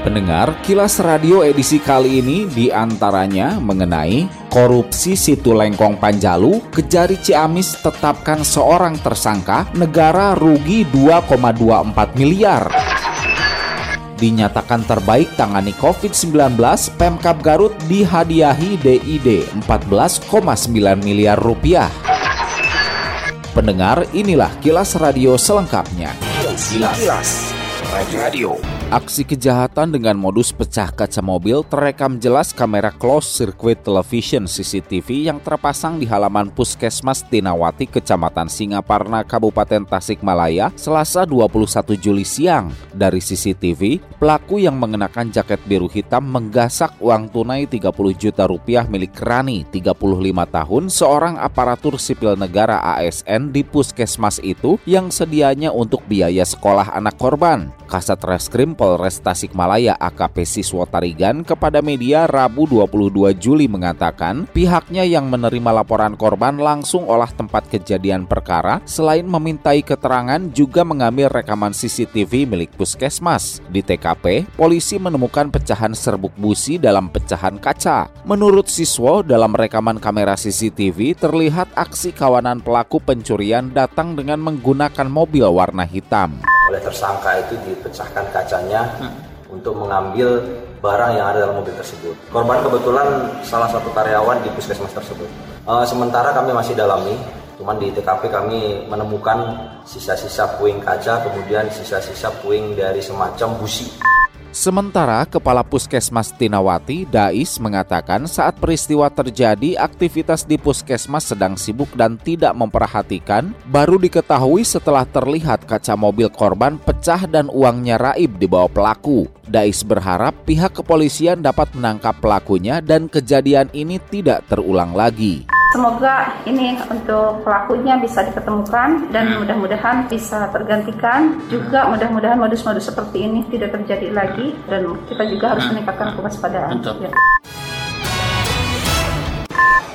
Pendengar, kilas radio edisi kali ini di antaranya mengenai korupsi situ Lengkong Panjalu, Kejari Ciamis tetapkan seorang tersangka, negara rugi 2,24 miliar. Dinyatakan terbaik tangani COVID-19, Pemkap Garut dihadiahi DID 14,9 miliar rupiah. Pendengar, inilah kilas radio selengkapnya. Kilas, kilas. Radio. Aksi kejahatan dengan modus pecah kaca mobil terekam jelas kamera closed circuit television CCTV yang terpasang di halaman Puskesmas Tinawati, Kecamatan Singaparna, Kabupaten Tasikmalaya, Selasa 21 Juli siang. Dari CCTV, pelaku yang mengenakan jaket biru hitam menggasak uang tunai 30 juta rupiah milik Rani, 35 tahun, seorang aparatur sipil negara ASN di Puskesmas itu yang sedianya untuk biaya sekolah anak korban. Kasat Reskrim Polres Tasikmalaya AKP Siswo Tarigan kepada media Rabu 22 Juli mengatakan pihaknya yang menerima laporan korban langsung olah tempat kejadian perkara selain memintai keterangan juga mengambil rekaman CCTV milik puskesmas. Di TKP, polisi menemukan pecahan serbuk busi dalam pecahan kaca. Menurut Siswo, dalam rekaman kamera CCTV terlihat aksi kawanan pelaku pencurian datang dengan menggunakan mobil warna hitam oleh tersangka itu dipecahkan kacanya hmm. untuk mengambil barang yang ada dalam mobil tersebut. Korban kebetulan salah satu karyawan di puskesmas tersebut. E, sementara kami masih dalami, cuman di TKP kami menemukan sisa-sisa puing kaca, kemudian sisa-sisa puing dari semacam busi. Sementara Kepala Puskesmas Tinawati, Dais, mengatakan saat peristiwa terjadi aktivitas di Puskesmas sedang sibuk dan tidak memperhatikan, baru diketahui setelah terlihat kaca mobil korban pecah dan uangnya raib di bawah pelaku. Dais berharap pihak kepolisian dapat menangkap pelakunya dan kejadian ini tidak terulang lagi. Semoga ini untuk pelakunya bisa diketemukan dan mudah-mudahan bisa tergantikan. Juga mudah-mudahan modus-modus seperti ini tidak terjadi lagi dan kita juga harus meningkatkan kewaspadaan. Ya.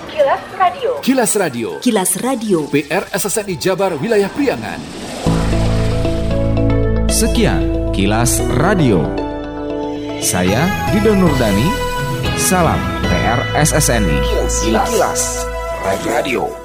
Kilas Radio. Kilas Radio. Kilas Radio. PR SSNI Jabar Wilayah Priangan. Sekian Kilas Radio. Saya Didon Nurdani. Salam PR SSNI. Kilas, kilas. Radio.